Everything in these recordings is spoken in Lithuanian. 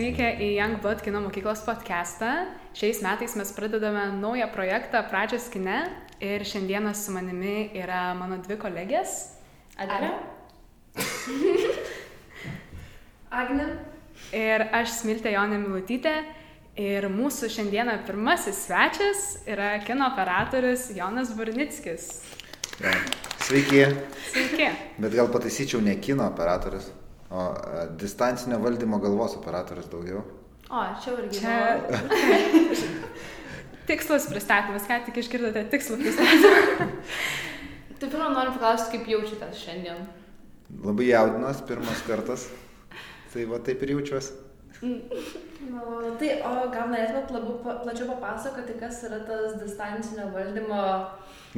Atvykę į Youngblood kino mokyklos podcastą. Šiais metais mes pradedame naują projektą Pradžios kine ir šiandieną su manimi yra mano dvi kolegės. Adelė. Agne. Ir aš Smiltė Jonė Milutytė. Ir mūsų šiandieną pirmasis svečias yra kino operatorius Jonas Burnickis. Sveiki. Sveiki. Bet gal pataisyčiau ne kino operatorius, o a, distancinio valdymo galvos operatorius daugiau. O, čia irgi. Čia tikslus pristatymas, ką tik išgirdote tikslų pristatymą. Tai pirmą noriu paklausti, kaip jaučiatės šiandien. Labai jaudinas, pirmas kartas. Tai va taip ir jaučiuosi. Malonu. Tai, o gal norėtumėt labiau plačiau papasakoti, kas yra tas distancinio valdymo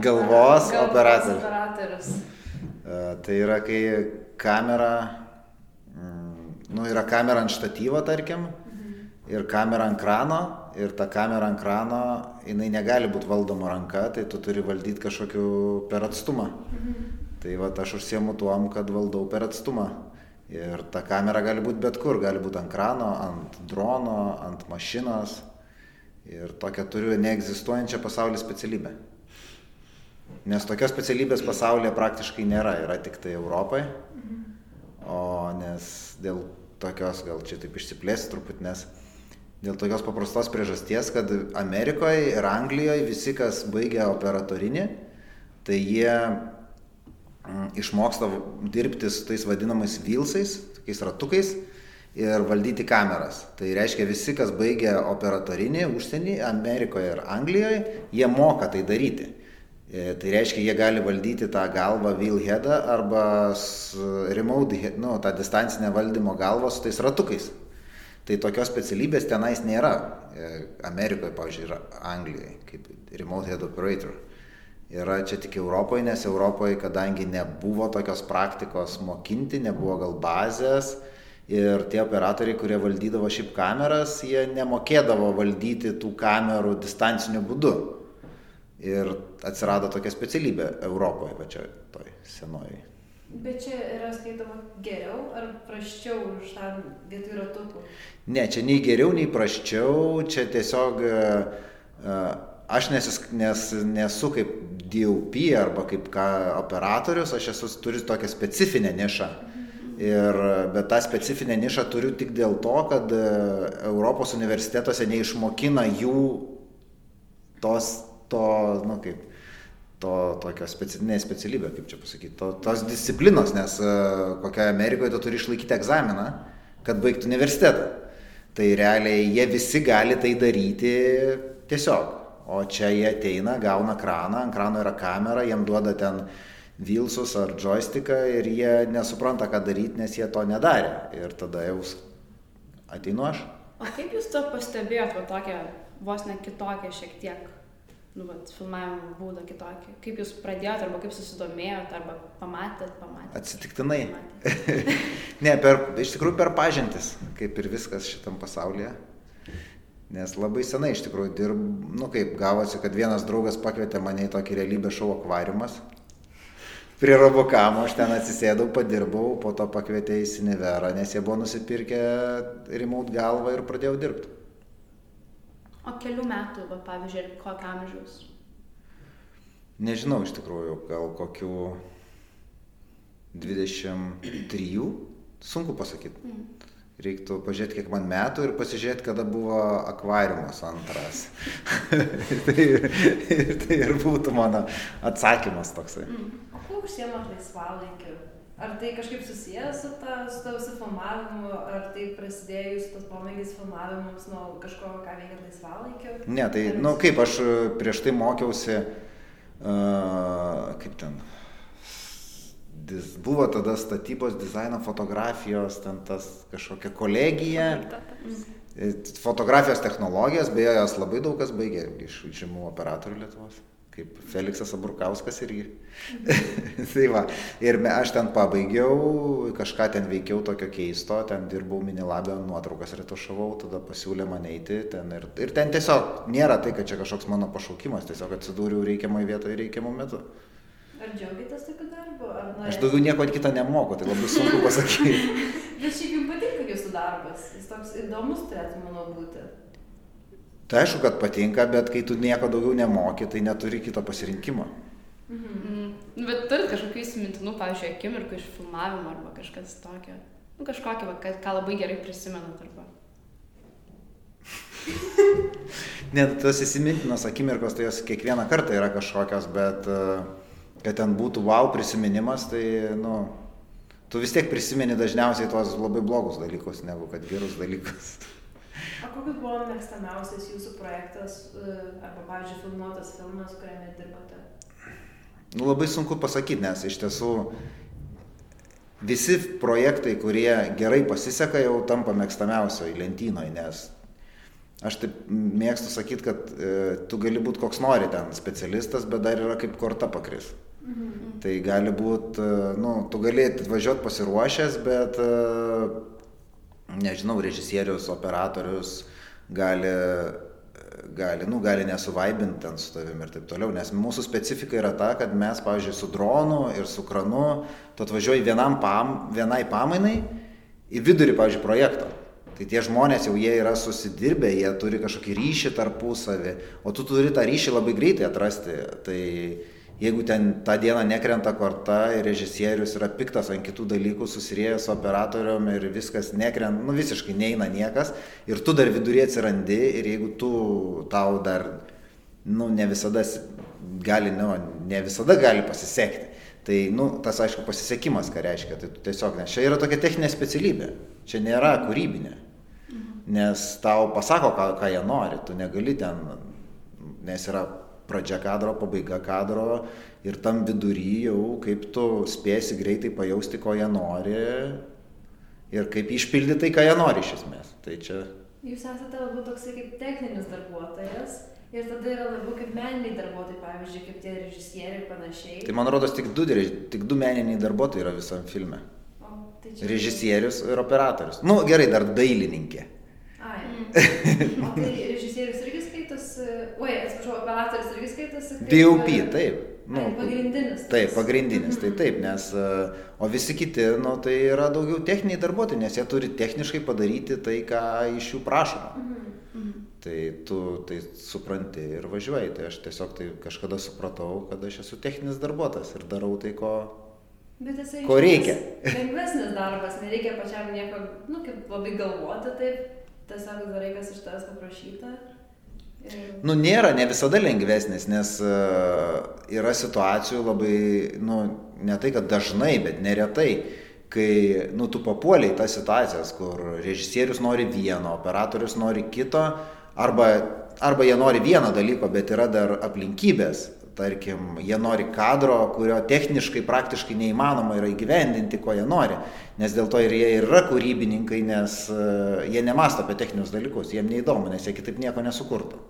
Galvos operatorius. operatorius. A, Tai yra, kai kamera, mm, nu, yra kamera ant štatyvo, tarkim, ir kamera ant krano, ir ta kamera ant krano, jinai negali būti valdoma ranka, tai tu turi valdyti kažkokiu per atstumą. Tai va, aš užsiemu tuom, kad valdau per atstumą. Ir ta kamera gali būti bet kur, gali būti ant krano, ant drono, ant mašinos. Ir tokią turiu neegzistuojančią pasaulio specialybę. Nes tokios specialybės pasaulyje praktiškai nėra, yra tik tai Europoje. O nes dėl tokios, gal čia taip išsiplėsti truputį, nes dėl tokios paprastos priežasties, kad Amerikoje ir Anglijoje visi, kas baigia operatorinį, tai jie mm, išmoksta dirbti su tais vadinamais vilsais, tokiais ratukais ir valdyti kameras. Tai reiškia visi, kas baigia operatorinį užsienį, Amerikoje ir Anglijoje, jie moka tai daryti. E, Tai reiškia, jie gali valdyti tą galvą wheelheadą arba remote, head, nu, tą distancinę valdymo galvą su tais ratukais. Tai tokios specialybės tenais nėra. E, Amerikoje, pavyzdžiui, yra Anglijoje, kaip remote head operator. Yra čia tik Europoje, nes Europoje, kadangi nebuvo tokios praktikos mokinti, nebuvo gal bazės ir tie operatoriai, kurie valdydavo šiaip kameras, jie nemokėdavo valdyti tų kamerų distanciniu būdu. Ir atsirado tokia specialybė Europoje, va čia toj senoji. Bet čia yra skaitoma geriau ar praščiau už tą vietoj ratukų? Ne, čia nei geriau, nei praščiau, čia tiesiog e, e, aš nesis, nes, nesu kaip DOP arba kaip ką operatorius, aš esu turiu tokią specifinę nišą. Ir, bet tą specifinę nišą turiu tik dėl to, kad e, Europos universitetuose neišmokina jų tos, to, nu kaip, to tokio specifinė specialybė, kaip čia pasakyti, to, tos disciplinos, nes e, kokia Amerikoje tu turi išlaikyti egzaminą, kad baigtų universitetą. Tai realiai jie visi gali tai daryti tiesiog. O čia jie ateina, gauna kraną, ant krano yra kamera, jiem duoda ten vilsus ar joysticką ir jie nesupranta, ką daryti, nes jie to nedarė. Ir tada jau ateinu aš. O kaip jūs to pastebėjot, va tokią vos ne kitokią šiek tiek, nu, va, filmavimo būdą kitokį? Kaip jūs pradėjot, arba kaip susidomėjot, arba pamatėt, pamatėt? Atsitiktinai. pamatėt? Ne, per, iš tikrųjų per pažintis, kaip ir viskas šitam pasaulyje. Nes labai senai iš tikrųjų dirb, nu kaip gavosi, kad vienas draugas pakvietė mane į tokį realybės šou akvariumas. Prie Robokamo aš ten atsisėdau, padirbau, po to pakvietė į Siniverą, nes jie buvo nusipirkę remote galvą ir pradėjau dirbti. O kelių metų, va, pavyzdžiui, ir kokio amžiaus? Nežinau iš tikrųjų, gal kokių 23, sunku pasakyti. Reiktų pažiūrėti, kiek man metų ir pasižiūrėti, kada buvo akvariumas antras. tai, tai ir būtų mano atsakymas toksai. O kuo užsiemat laisvalaikiu? Ar tai kažkaip susijęs su ta, su ta visu filmavimu, ar tai prasidėjo jūsų tas pomėgis filmavimams nuo kažko, ką veikiat laisvalaikiu? Ne, tai, Ar na, vis- kaip aš e, prieš tai mokiausi, uh, kaip ten, dis, buvo tada statybos dizaino fotografijos, ten tas kažkokia kolegija. E, Fotografijos technologijos, beje, jos labai daug kas baigė iš žymų operatorių Lietuvos, kaip Feliksas Aburkauskas irgi. tai va, ir me, aš ten pabaigiau, kažką ten veikiau tokio keisto, ten dirbau minilabio, nuotraukas retušavau, tada pasiūlė mane eiti ten ir, ir ten tiesiog nėra tai, kad čia kažkoks mano pašaukimas, tiesiog atsidūriau reikiamoje vietoje reikiamų metų. Ar džiaugiatės tokiu darbu? Ar Aš daugiau nieko kitą nemoku, tai labai sunku pasakyti. Bet šiaip jums patinka jūsų darbas. Jis toks įdomus turėtų, manau, būti. Tai aišku, kad patinka, bet kai tu nieko daugiau nemoki, tai neturi kito pasirinkimo. Mm. Bet turit kažkokių įsimintinų, pavyzdžiui, akimirkų iš filmavimo arba kažkas tokio. Nu, kažkokį, va, ką, ką labai gerai prisimenat arba. Net tos įsimintinos akimirkos, tai jos kiekvieną kartą yra kažkokios, bet e, kad ten būtų wow prisiminimas, tai, nu, tu vis tiek prisimeni dažniausiai tuos labai blogus dalykus, negu kad gerus dalykus. O kokius buvo mėgstamiausias jūsų projektas e, arba, pavyzdžiui, filmuotas filmas, kuriame dirbote? Nu, labai sunku pasakyti, nes iš tiesų visi projektai, kurie gerai pasiseka, jau tampa mėgstamiausio į lentynoje, nes aš taip mėgstu sakyti, kad e, tu gali būti koks nori ten specialistas, bet dar yra kaip korta pakris. Mhm. Tai gali būti, e, nu, tu gali atvažiuoti pasiruošęs, bet, e, nežinau, režisierius, operatorius gali gali, nu, gali nesuvaibinti ten su tavim ir taip toliau, nes mūsų specifika yra ta, kad mes, pavyzdžiui, su dronu ir su kranu, tu atvažiuoji vienam pam, vienai pamainai į vidurį, pavyzdžiui, projekto. Tai tie žmonės jau jie yra susidirbę, jie turi kažkokį ryšį tarpusavį, o tu turi tą ryšį labai greitai atrasti. Tai jeigu ten tą dieną nekrenta korta ir režisierius yra piktas ant kitų dalykų, susirėjęs su operatorium ir viskas nekrenta, nu visiškai neina niekas, ir tu dar vidurį atsirandi ir jeigu tu tau dar, nu ne visada gali, nu, ne visada gali pasisekti. Tai, nu, tas aišku pasisekimas, ką reiškia, tai tiesiog, nes čia yra tokia techninė specialybė, čia nėra kūrybinė, nes tau pasako, ką, ką jie nori, tu negali ten, nes yra pradžia kadro, pabaiga kadro ir tam vidury jau kaip tu spėsi greitai pajausti, ko jie nori ir kaip išpildyti tai, ką jie nori iš esmės. Tai čia... Jūs esate labiau toksai kaip techninis darbuotojas ir tada yra labiau kaip meniniai darbuotojai, pavyzdžiui, kaip tie režisieriai ir panašiai. Tai man rodos tik du, tik du meniniai darbuotojai yra visam filme. O, tai čia... Režisierius ir operatorius. Nu gerai, dar dailininkė. Ai. o tai oi, atsiprašau, operatorius irgi skaitosi. DOP, taip. Nu, pagrindinis. Taip, pagrindinis, tai taip, nes, o visi kiti, nu, tai yra daugiau techniniai darbuotojai, nes jie turi techniškai padaryti tai, ką iš jų prašoma. Mhm. mhm. Tai tu tai supranti ir važiuoji, tai aš tiesiog tai kažkada supratau, kad aš esu techninis darbuotojas ir darau tai, ko, Bet jisai ko reikia. Lengvesnis darbas, nereikia pačiam nieko, nu, kaip labai galvoti, taip, tiesiog darai, kas iš tavęs paprašyta. Nu, nėra ne visada lengvesnis, nes uh, yra situacijų labai, nu, ne tai, kad dažnai, bet neretai, kai, nu, tu papuoliai tas situacijas, kur režisierius nori vieno, operatorius nori kito, arba, arba jie nori vieno dalyko, bet yra dar aplinkybės, tarkim, jie nori kadro, kurio techniškai praktiškai neįmanoma yra įgyvendinti, ko jie nori. Nes dėl to ir jie yra kūrybininkai, nes uh, jie nemasto apie techninius dalykus, jiems neįdomu, nes jie kitaip nieko nesukurtų.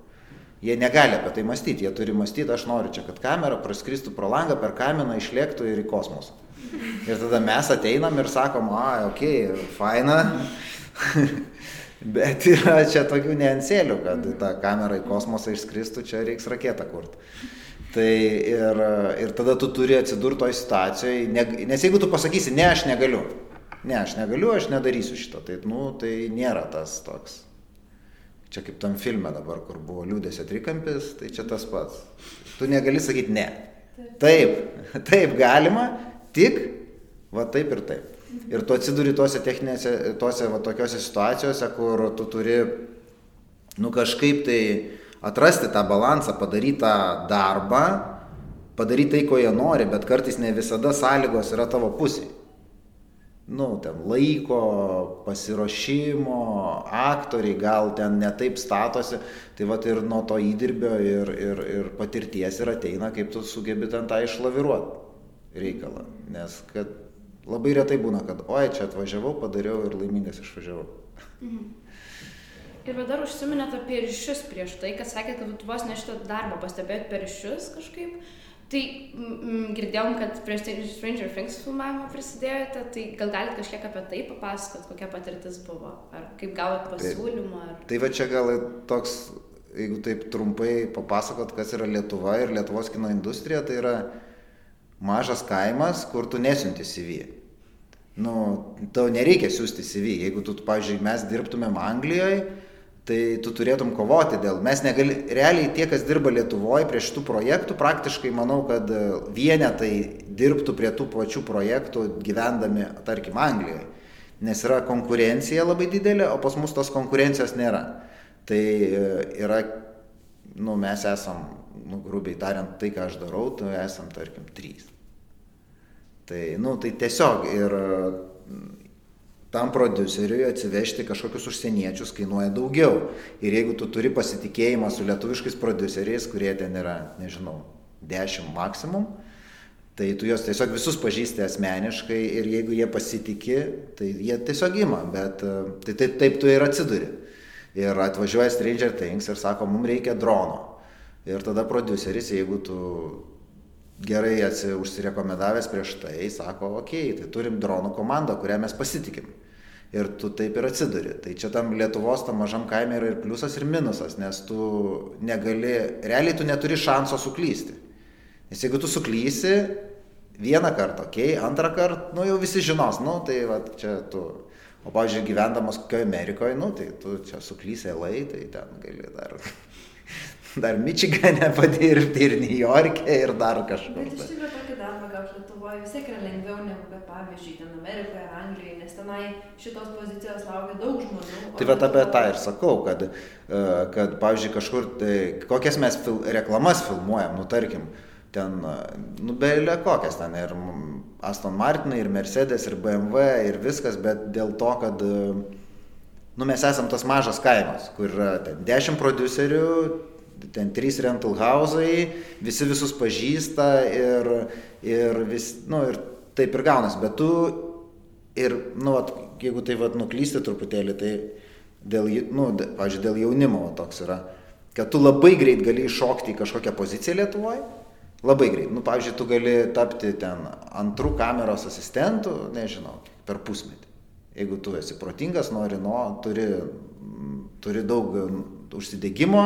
Jie negali apie tai mąstyti, jie turi mąstyti, aš noriu čia, kad kamera praskristų pro langą, per kaminą išlėktų ir į kosmosą. Ir tada mes ateinam ir sakom, a, okei, okay, faina. Bet yra čia tokių neansėlių, kad ta kamera į kosmosą išskristų, čia reiks raketą kurti. Tai ir, ir tada tu turi atsidurti toj situacijoje, ne, nes jeigu tu pasakysi, ne, aš negaliu, ne, aš negaliu, aš nedarysiu šito, tai, nu, tai nėra tas toks. Čia kaip tam filme dabar, kur buvo liūdėsio trikampis, tai čia tas pats. Tu negali sakyti ne. Taip, taip galima, tik va taip ir taip. Ir tu atsiduri tuose techninėse, tuose va tokiose situacijose, kur tu turi, nu kažkaip tai atrasti tą balansą, padaryti tą darbą, padaryti tai, ko jie nori, bet kartais ne visada sąlygos yra tavo pusėje. Nu, ten laiko, pasiruošimo, aktoriai gal ten netaip statosi, tai va ir nuo to įdirbio ir, ir, ir patirties ir ateina, kaip tu sugebi ten tą išlaviruoti reikalą. Nes kad labai retai būna, kad oi, čia atvažiavau, padariau ir laimingas išvažiavau. Mhm. Ir dar užsiminėte apie ryšius prieš tai, kad sakėte, kad vos ne šitą darbą pastebėt per ryšius kažkaip. Tai girdėjom, kad prieš tai Stranger Things filmavimą prisidėjote, tai gal galite kažkiek apie tai papasakot, kokia patirtis buvo, ar kaip gavot pasiūlymą. Ar... Tai, tai va čia gal toks, jeigu taip trumpai papasakot, kas yra Lietuva ir Lietuvos kino industrija, tai yra mažas kaimas, kur tu nesiunti CV. Nu, tau nereikia siūsti CV. Jeigu tu, pavyzdžiui, mes dirbtumėm Anglijoje, tai tu turėtum kovoti dėl. Mes negali, realiai tie, kas dirba Lietuvoje prie šitų projektų, praktiškai manau, kad e, vienetai dirbtų prie tų pačių projektų gyvendami, tarkim, Anglijoje. Nes yra konkurencija labai didelė, o pas mus tos konkurencijos nėra. Tai e, yra, nu, mes esam, nu, grubiai tariant, tai, ką aš darau, tai esam, tarkim, trys. Tai, nu, tai tiesiog ir tam produceriui atsivežti kažkokius užsieniečius kainuoja daugiau. Ir jeigu tu turi pasitikėjimą su lietuviškais produceriais, kurie ten yra, nežinau, 10 maksimum, tai tu juos tiesiog visus pažįsti asmeniškai ir jeigu jie pasitikė, tai jie tiesiog ima, bet tai taip, taip tu ir atsiduri. Ir atvažiuoja Stranger Things ir sako, mums reikia drono. Ir tada produceris, jeigu tu gerai užsirekomendavęs prieš tai, sako, okei, okay, tai turim dronų komandą, kurią mes pasitikim ir tu taip ir atsiduri. Tai čia tam Lietuvos, tam mažam kaime yra ir pliusas, ir minusas, nes tu negali, realiai tu neturi šanso suklysti. Nes jeigu tu suklysi vieną kartą, okei, okay, antrą kartą, nu jau visi žinos, nu tai va čia tu. O, pavyzdžiui, gyvendamas kokioje Amerikoje, nu tai tu čia suklysi LA, tai ten gali dar dar Mičigane padirbti ir New York'e ir dar kažkur. Bet iš tikrųjų tokį darbą gauti Lietuvoje vis tiek yra lengviau negu, kad pavyzdžiui, ten Amerikoje ar Anglijoje, nes tenai šitos pozicijos laukia daug žmonių. Tai va apie tą ir sakau, kad, e, kad pavyzdžiui, kažkur, tai, kokias mes fil, reklamas filmuojam, nu tarkim, ten, nu belė kokias ten ir Aston Martinai, ir Mercedes, ir BMW, ir viskas, bet dėl to, kad nu, mes esam tas mažas kaimas, kur yra ten 10 producerių, ten trys rental hausai, visi visus pažįsta ir, ir, vis, nu, ir taip ir gaunas, bet tu ir, nu, at, jeigu tai vad nuklysti truputėlį, tai dėl, nu, pažiūrėjau, dėl jaunimo toks yra, kad tu labai greit gali iššokti į kažkokią poziciją Lietuvoje, labai greit, nu, pavyzdžiui, tu gali tapti ten antrų kameros asistentų, nežinau, per pusmetį. Jeigu tu esi protingas, nori, no, turi, turi daug užsidėgymo,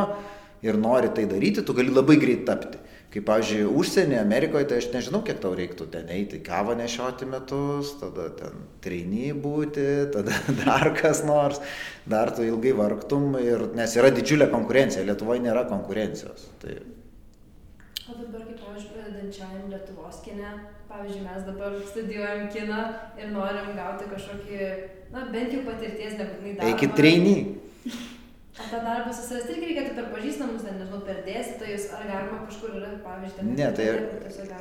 ir nori tai daryti, tu gali labai greit tapti. Kaip, pavyzdžiui, užsienį, Amerikoje, tai aš nežinau, kiek tau reiktų ten eiti, kavą nešioti metus, tada ten treiny būti, tada dar kas nors, dar tu ilgai vargtum, ir, nes yra didžiulė konkurencija, Lietuvoje nėra konkurencijos. Tai... O dabar, kaip, pavyzdžiui, pradedančiajam Lietuvos kine, pavyzdžiui, mes dabar studijuojam kiną ir norim gauti kažkokį, na, bent jau patirties, nebūtinai darbą. Eikit treiny. O tą darbą susirasti irgi reikėtų per pažįstamus, ten, nežinau, per dėstytojus, ar galima kažkur yra, pavyzdžiui, ten. Ne, tai,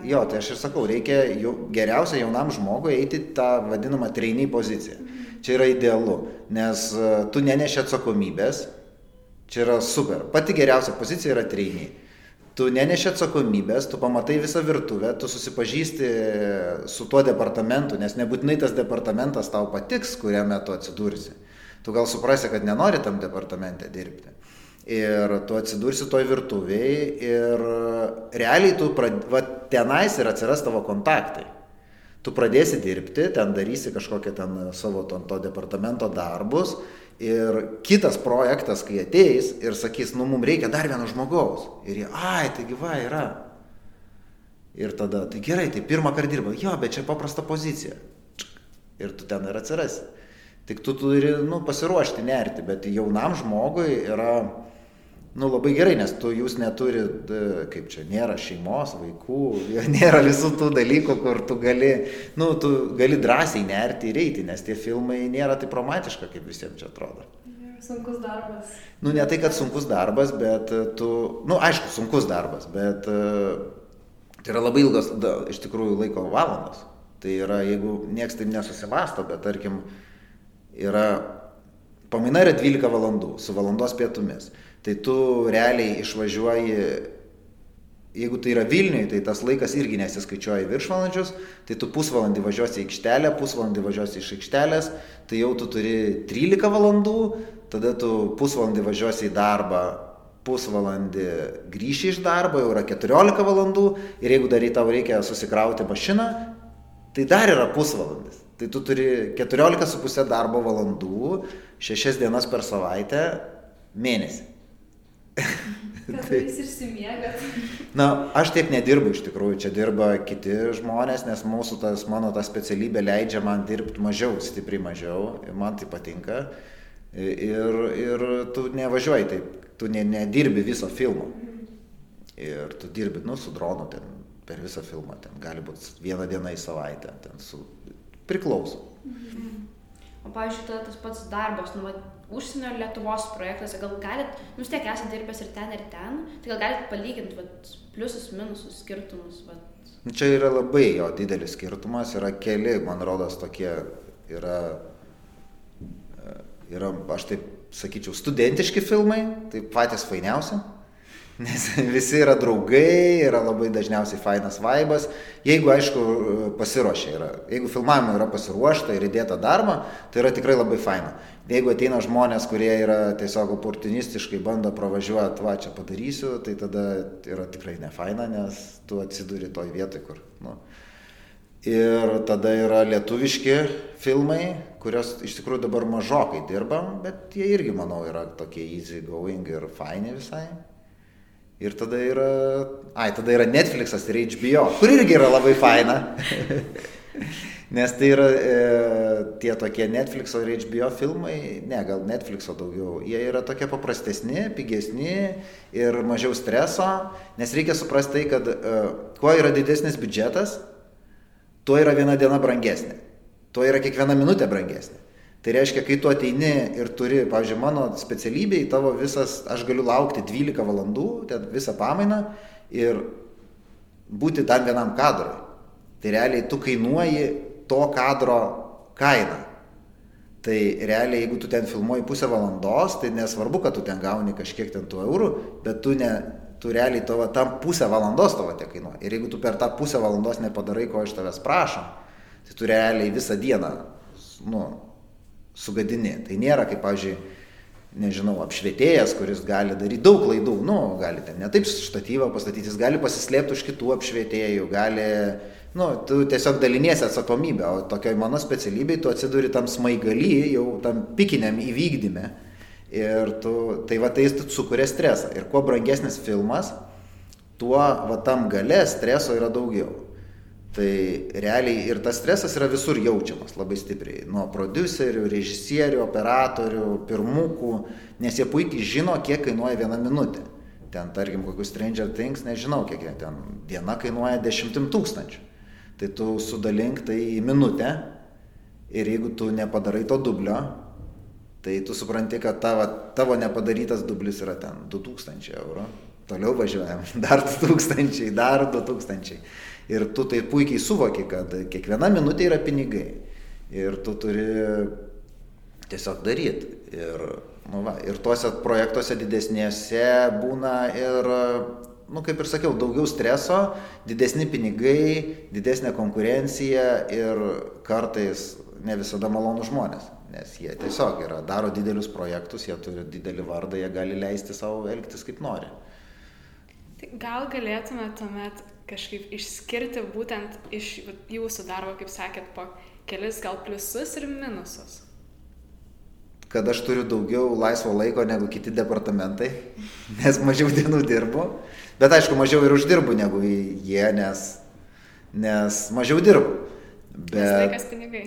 jo, tai aš ir sakau, reikia jau, geriausia jaunam žmogui eiti tą vadinamą treiniai poziciją. Mhm. Čia yra idealu, nes uh, tu neneši atsakomybės, čia yra super. Pati geriausia pozicija yra treiniai. Tu neneši atsakomybės, tu pamatai visą virtuvę, tu susipažįsti su tuo departamentu, nes nebūtinai tas departamentas tau patiks, kuriame tu atsidursi tu gal suprasi, kad nenori tam departamente dirbti. Ir tu atsidursi toj virtuviai ir realiai tu, prad... va, tenais ir atsiras tavo kontaktai. Tu pradėsi dirbti, ten darysi kažkokią ten savo to, to departamento darbus ir kitas projektas, kai ateis ir sakys, nu mums reikia dar vieno žmogaus. Ir jie, ai, taigi va, yra. Ir tada, tai gerai, tai pirmą kartą dirba, jo, bet čia paprasta pozicija. Ir tu ten ir atsirasi. Tik tu turi nu, pasiruošti nerti, bet jaunam žmogui yra nu, labai gerai, nes tu jūs neturit, kaip čia, nėra šeimos, vaikų, nėra visų tų dalykų, kur tu gali, nu, tu gali drąsiai nerti ir eiti, nes tie filmai nėra taip romantiška, kaip visiems čia atrodo. Sunkus darbas. Nu, ne tai, kad sunkus darbas, bet tu, nu, aišku, sunkus darbas, bet tai yra labai ilgas, da, iš tikrųjų, laiko valandos. Tai yra, jeigu nieks taip nesusimasto, bet tarkim, yra, pamaina yra 12 valandų su valandos pietumis. Tai tu realiai išvažiuoji, jeigu tai yra Vilniui, tai tas laikas irgi nesiskaičiuoja viršvalandžius, tai tu pusvalandį važiuosi į aikštelę, pusvalandį važiuosi iš aikštelės, tai jau tu turi 13 valandų, tada tu pusvalandį važiuosi į darbą, pusvalandį grįši iš darbo, jau yra 14 valandų ir jeigu dar į tau reikia susikrauti mašiną, tai dar yra pusvalandis. Tai tu turi 14,5 darbo valandų, 6 dienas per savaitę, mėnesį. Kad jūs išsimiegat. Na, aš taip nedirbu iš tikrųjų, čia dirba kiti žmonės, nes mūsų tas, mano ta specialybė leidžia man dirbti mažiau, stipriai mažiau, ir man tai patinka. Ir, ir tu nevažiuoji taip, tu ne, nedirbi viso filmo. Ir tu dirbi, nu, su dronu ten per visą filmą, ten gali būti vieną dieną į savaitę, ten su, priklauso. Mhm. O, pavyzdžiui, tas pats darbas, nu, užsienio Lietuvos projektuose, gal galit, nu vis tiek esate dirbęs ir ten, ir ten, tai gal galit palyginti vat, pliusus, minusus, skirtumus. Vat. Nu, čia yra labai jo didelis skirtumas, yra keli, man rodos, tokie yra, e, yra, aš taip sakyčiau, studentiški filmai, tai patys fainiausi Nes visi yra draugai, yra labai dažniausiai fainas vaibas. Jeigu, aišku, pasiruošia yra, jeigu filmavimo yra pasiruošta ir įdėta darba, tai yra tikrai labai faina. Jeigu ateina žmonės, kurie yra tiesiog oportunistiškai bando pravažiuoti, va čia padarysiu, tai tada yra tikrai ne faina, nes tu atsiduri toj vietoj, kur. Nu. Ir tada yra lietuviški filmai, kurios iš tikrųjų dabar mažokai dirbam, bet jie irgi, manau, yra tokie easy going ir faini visai. Ir tada yra, ai, tada yra Netflixas ir HBO, kur irgi yra labai faina. Nes tai yra e, tie tokie Netflixo ir HBO filmai, ne, gal Netflixo daugiau, jie yra tokie paprastesni, pigesni ir mažiau streso, nes reikia suprasti tai, kad e, kuo yra didesnis biudžetas, tuo yra viena diena brangesnė, tuo yra kiekviena minutė brangesnė. Tai reiškia, kai tu ateini ir turi, pavyzdžiui, mano specialybėj, tavo visas, aš galiu laukti 12 valandų, ten visą pamainą ir būti tam vienam kadrui. Tai realiai tu kainuoji to kadro kainą. Tai realiai, jeigu tu ten filmuoji pusę valandos, tai nesvarbu, kad tu ten gauni kažkiek ten tų eurų, bet tu, ne, tu realiai tavo tam pusę valandos tavo tie kainuoja. Ir jeigu tu per tą pusę valandos nepadarai, ko iš tavęs prašom, tai tu realiai visą dieną, nu, sugadini. Tai nėra kaip, pavyzdžiui, nežinau, apšvietėjas, kuris gali daryti daug klaidų, nu, gali ten ne taip štatyvą pastatyti, jis gali pasislėpti už kitų apšvietėjų, gali, nu, tu tiesiog daliniesi atsakomybę, o tokioj mano specialybei tu atsiduri tam smaigaly, jau tam pikiniam įvykdyme. Ir tu, tai va tai jis sukuria stresą. Ir kuo brangesnis filmas, tuo va tam gale streso yra daugiau. Tai realiai ir tas stresas yra visur jaučiamas labai stipriai. Nuo producerių, režisierių, operatorių, pirmukų, nes jie puikiai žino, kiek kainuoja viena minutė. Ten, tarkim, kokius Stranger Things, nežinau, kiek ten diena kainuoja dešimtim tūkstančių. Tai tu sudalink tai į minutę ir jeigu tu nepadarai to dublio, tai tu supranti, kad tavo, tavo nepadarytas dublis yra ten 2000 eurų. Toliau važiuojam, dar 2000, dar 2000. Ir tu tai puikiai suvoki, kad kiekviena minutė yra pinigai. Ir tu turi tiesiog daryti. Ir, nu va, ir tuose projektuose didesnėse būna ir, nu, kaip ir sakiau, daugiau streso, didesni pinigai, didesnė konkurencija ir kartais ne visada malonų žmonės. Nes jie tiesiog yra, daro didelius projektus, jie turi didelį vardą, jie gali leisti savo elgtis kaip nori. Tai gal galėtume tuomet kažkaip išskirti būtent iš jūsų darbo, kaip sakėt, po kelis gal pliusus ir minusus? Kad aš turiu daugiau laisvo laiko negu kiti departamentai, nes mažiau dienų dirbu. Bet aišku, mažiau ir uždirbu negu jie, nes, nes mažiau dirbu. Bet... Nes laikas pinigai.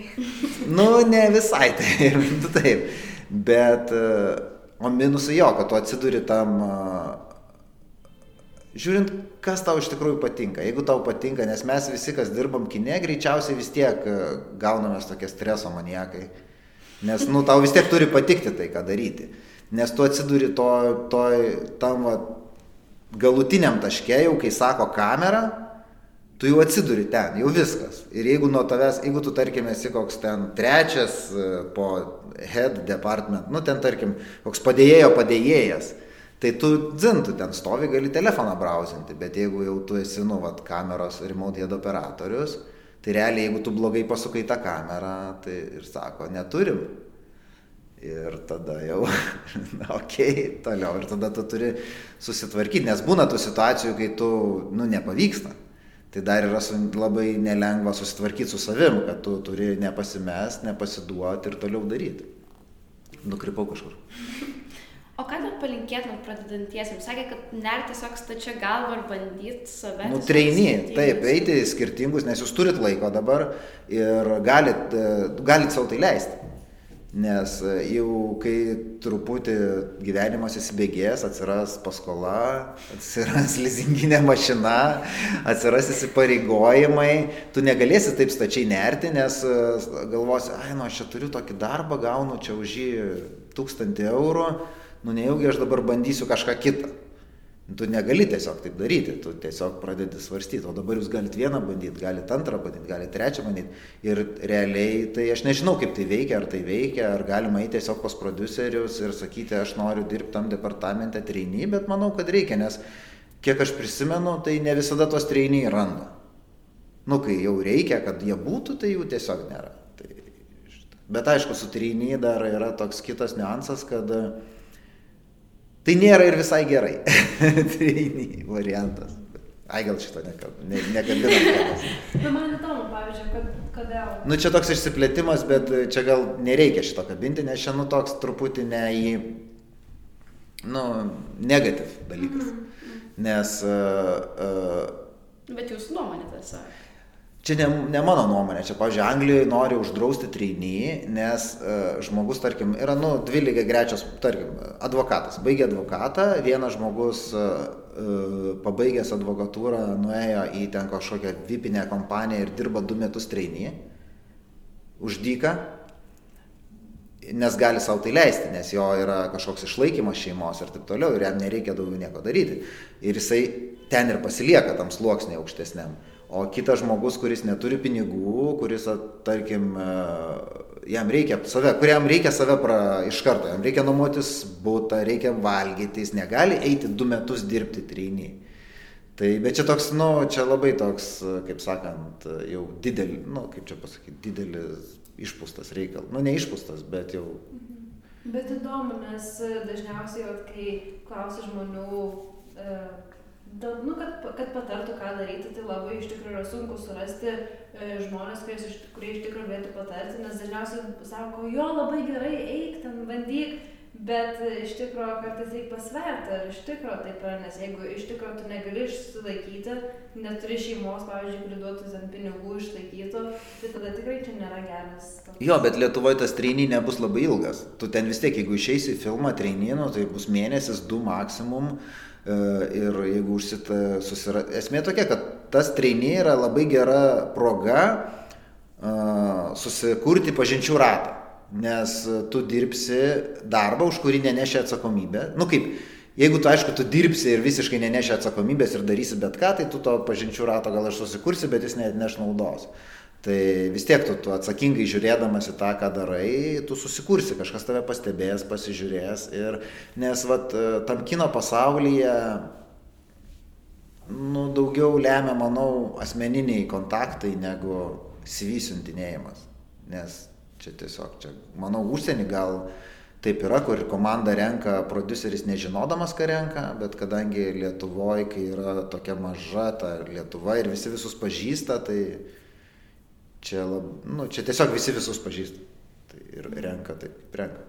nu, ne visai taip, taip. Bet, o minusai jo, kad tu atsiduri tam žiūrint, kas tau iš tikrųjų patinka. Jeigu tau patinka, nes mes visi, kas dirbam kine, greičiausiai vis tiek e, gaunamės tokie streso maniekai. Nes, nu, tau vis tiek turi patikti tai, ką daryti. Nes tu atsiduri to, to tam va, galutiniam taške, jau kai sako kamera, tu jau atsiduri ten, jau viskas. Ir jeigu nuo tavęs, jeigu tu tarkim esi koks ten trečias e, po head department, nu ten tarkim, koks padėjėjo padėjėjas, Tai tu dzintų ten stovi, gali telefoną brausinti, bet jeigu jau tu esi, nu, vat, kameros remote head operatorius, tai realiai jeigu tu blogai pasukai tą kamerą, tai ir sako, neturim. Ir tada jau, na, okay, toliau. Ir tada tu turi susitvarkyti, nes būna tų situacijų, kai tu, nu, nepavyksta. Tai dar yra labai nelengva susitvarkyti su savim, kad tu turi nepasimest, nepasiduoti ir toliau daryti. Nukrypau kažkur. O ką dar palinkėtumėt pradedantiesiems? Sakė, kad ner tiesiog stačia galva ir bandyti save. Nu, treini, taip, eiti į skirtingus, nes jūs turit laiko dabar ir galit, e, galit savo tai leisti. Nes e, jau kai truputį gyvenimas įsibėgės, atsiras paskola, atsiras lizinginė mašina, atsiras įsipareigojimai, tu negalėsi taip stačiai nerti, nes e, galvosi, ai, nu aš čia turiu tokį darbą, gaunu čia už jį tūkstantį eurų, nu nejaugi aš dabar bandysiu kažką kitą. Tu negali tiesiog taip daryti, tu tiesiog pradedi svarstyti, o dabar jūs galite vieną bandyti, galite antrą bandyti, galite trečią bandyti. Ir realiai, tai aš nežinau, kaip tai veikia, ar tai veikia, ar galima eiti tiesiog pas producerius ir sakyti, aš noriu dirbti tam departamente treiny, bet manau, kad reikia, nes kiek aš prisimenu, tai ne visada tos treiniai randa. Nu, kai jau reikia, kad jie būtų, tai jų tiesiog nėra. Tai, bet aišku, su treiniai dar yra toks kitas niuansas, kad uh, Tai nėra ir visai gerai. Treini variantas. Ai, gal šito nekabinam. Ne, nekabinam Na, man įdomu, pavyzdžiui, kad, kodėl. nu, čia toks išsiplėtimas, bet čia gal nereikia šito kabinti, nes čia, nu, toks truputį ne į, nu, negativ dalykas. Nes uh, uh, Bet jūsų nuomonė tiesiog. Čia ne, ne mano nuomonė, čia, pavyzdžiui, Anglijoje nori uždrausti treinį, nes uh, žmogus, tarkim, yra, nu, dvi lygiai grečios, tarkim, advokatas. Baigė advokatą, vienas žmogus uh, uh, pabaigęs advokatūrą nuėjo į ten kažkokią vipinę kompaniją ir dirba du metus treinį už dyką, nes gali savo tai leisti, nes jo yra kažkoks išlaikymas šeimos ir taip toliau ir jam nereikia daugiau nieko daryti. Ir jisai ten ir pasilieka tam sluoksniai aukštesniam. O kitas žmogus, kuris neturi pinigų, kuris, tarkim, e, jam reikia save, kuriam reikia save pra, iš karto, jam reikia nuomotis būtą, reikia valgyti, jis negali eiti du metus dirbti treiniai. Tai, bet čia toks, nu, čia labai toks, kaip sakant, jau didelis, nu, kaip čia pasakyti, didelis išpūstas reikalas. Nu, ne išpūstas, bet jau Bet įdomu, nes dažniausiai, kai klausi žmonių, e, dėl, nu, kad, kad patartų, ką daryti, tai labai iš tikrųjų yra sunku surasti e, žmonės, kurie iš, kurie iš tikrųjų galėtų patarti, nes dažniausiai sako, jo labai gerai, eik ten, bandyk, bet iš tikrųjų kartais reikia pasverti, ar iš tikrųjų taip yra, nes jeigu iš tikrųjų tu negali išsilaikyti, neturi šeimos, pavyzdžiui, kuri duotų ten pinigų išlaikytų, tai tada tikrai čia nėra geras. toks- Jo, bet Lietuvoje tas treiniai nebus labai ilgas. Tu ten vis tiek, jeigu išeisi į filmą treinino, tai bus mėnesis, du maksimum. e, Ir jeigu užsita susira... Esmė tokia, kad tas treiniai yra labai gera proga a, susikurti pažinčių ratą. Nes tu dirbsi darbą, už kurį neneši atsakomybę. Nu kaip, jeigu tu aišku, tu dirbsi ir visiškai neneši atsakomybės ir darysi bet ką, tai tu to pažinčių rato gal ir susikursi, bet jis net neš naudos. Tai vis tiek tu, tu atsakingai žiūrėdamas į tą, ką darai, tu susikursi, kažkas tave pastebės, pasižiūrės. Ir, nes vat, tam kino pasaulyje nu, daugiau lemia, manau, asmeniniai kontaktai negu CV siuntinėjimas. Nes čia tiesiog, čia, manau, užsienį gal taip yra, kur komanda renka, produceris nežinodamas, ką renka, bet kadangi Lietuvoje, kai yra tokia maža ta Lietuva ir visi visus pažįsta, tai čia, lab, nu, čia tiesiog visi visus pažįsta. Tai ir renka taip, kaip renka.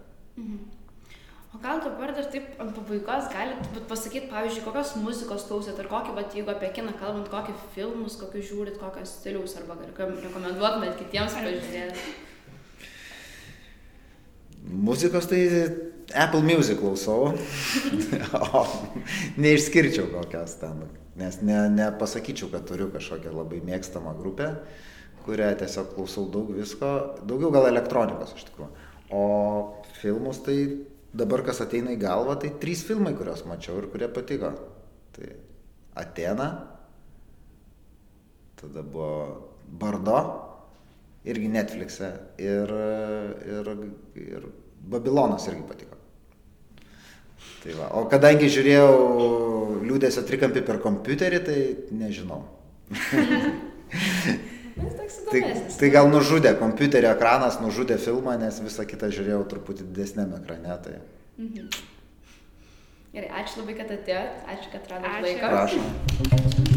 O gal dabar dar taip ant pabaigos galit pasakyti, pavyzdžiui, kokios muzikos klausėt, ar kokį, va, jeigu apie kiną kalbant, kokį filmus, kokius žiūrit, kokios stiliaus, arba rekomenduotumėt kitiems pažiūrėti. Muzikos tai Apple Music klausau, o neišskirčiau kokias ten, nes ne, nepasakyčiau, kad turiu kažkokią labai mėgstamą grupę, kurią tiesiog klausau daug visko, daugiau gal elektronikos iš tikrųjų. O filmus tai dabar kas ateina į galvą, tai trys filmai, kuriuos mačiau ir kurie patiko. Tai Atena, tada buvo Bardo, irgi Netflix'e ir, ir, ir Babilonas irgi patiko. Tai va. O kadangi žiūrėjau liūdėsio trikampį per kompiuterį, tai nežinau. Tai, įdomesnis. tai gal nužudė, kompiuterio ekranas nužudė filmą, nes visą kitą žiūrėjau truputį didesnėme ekrane. Tai Mhm. Gerai, ačiū labai, kad atėjot, ačiū, kad radot Ačiū. laiko. prašom.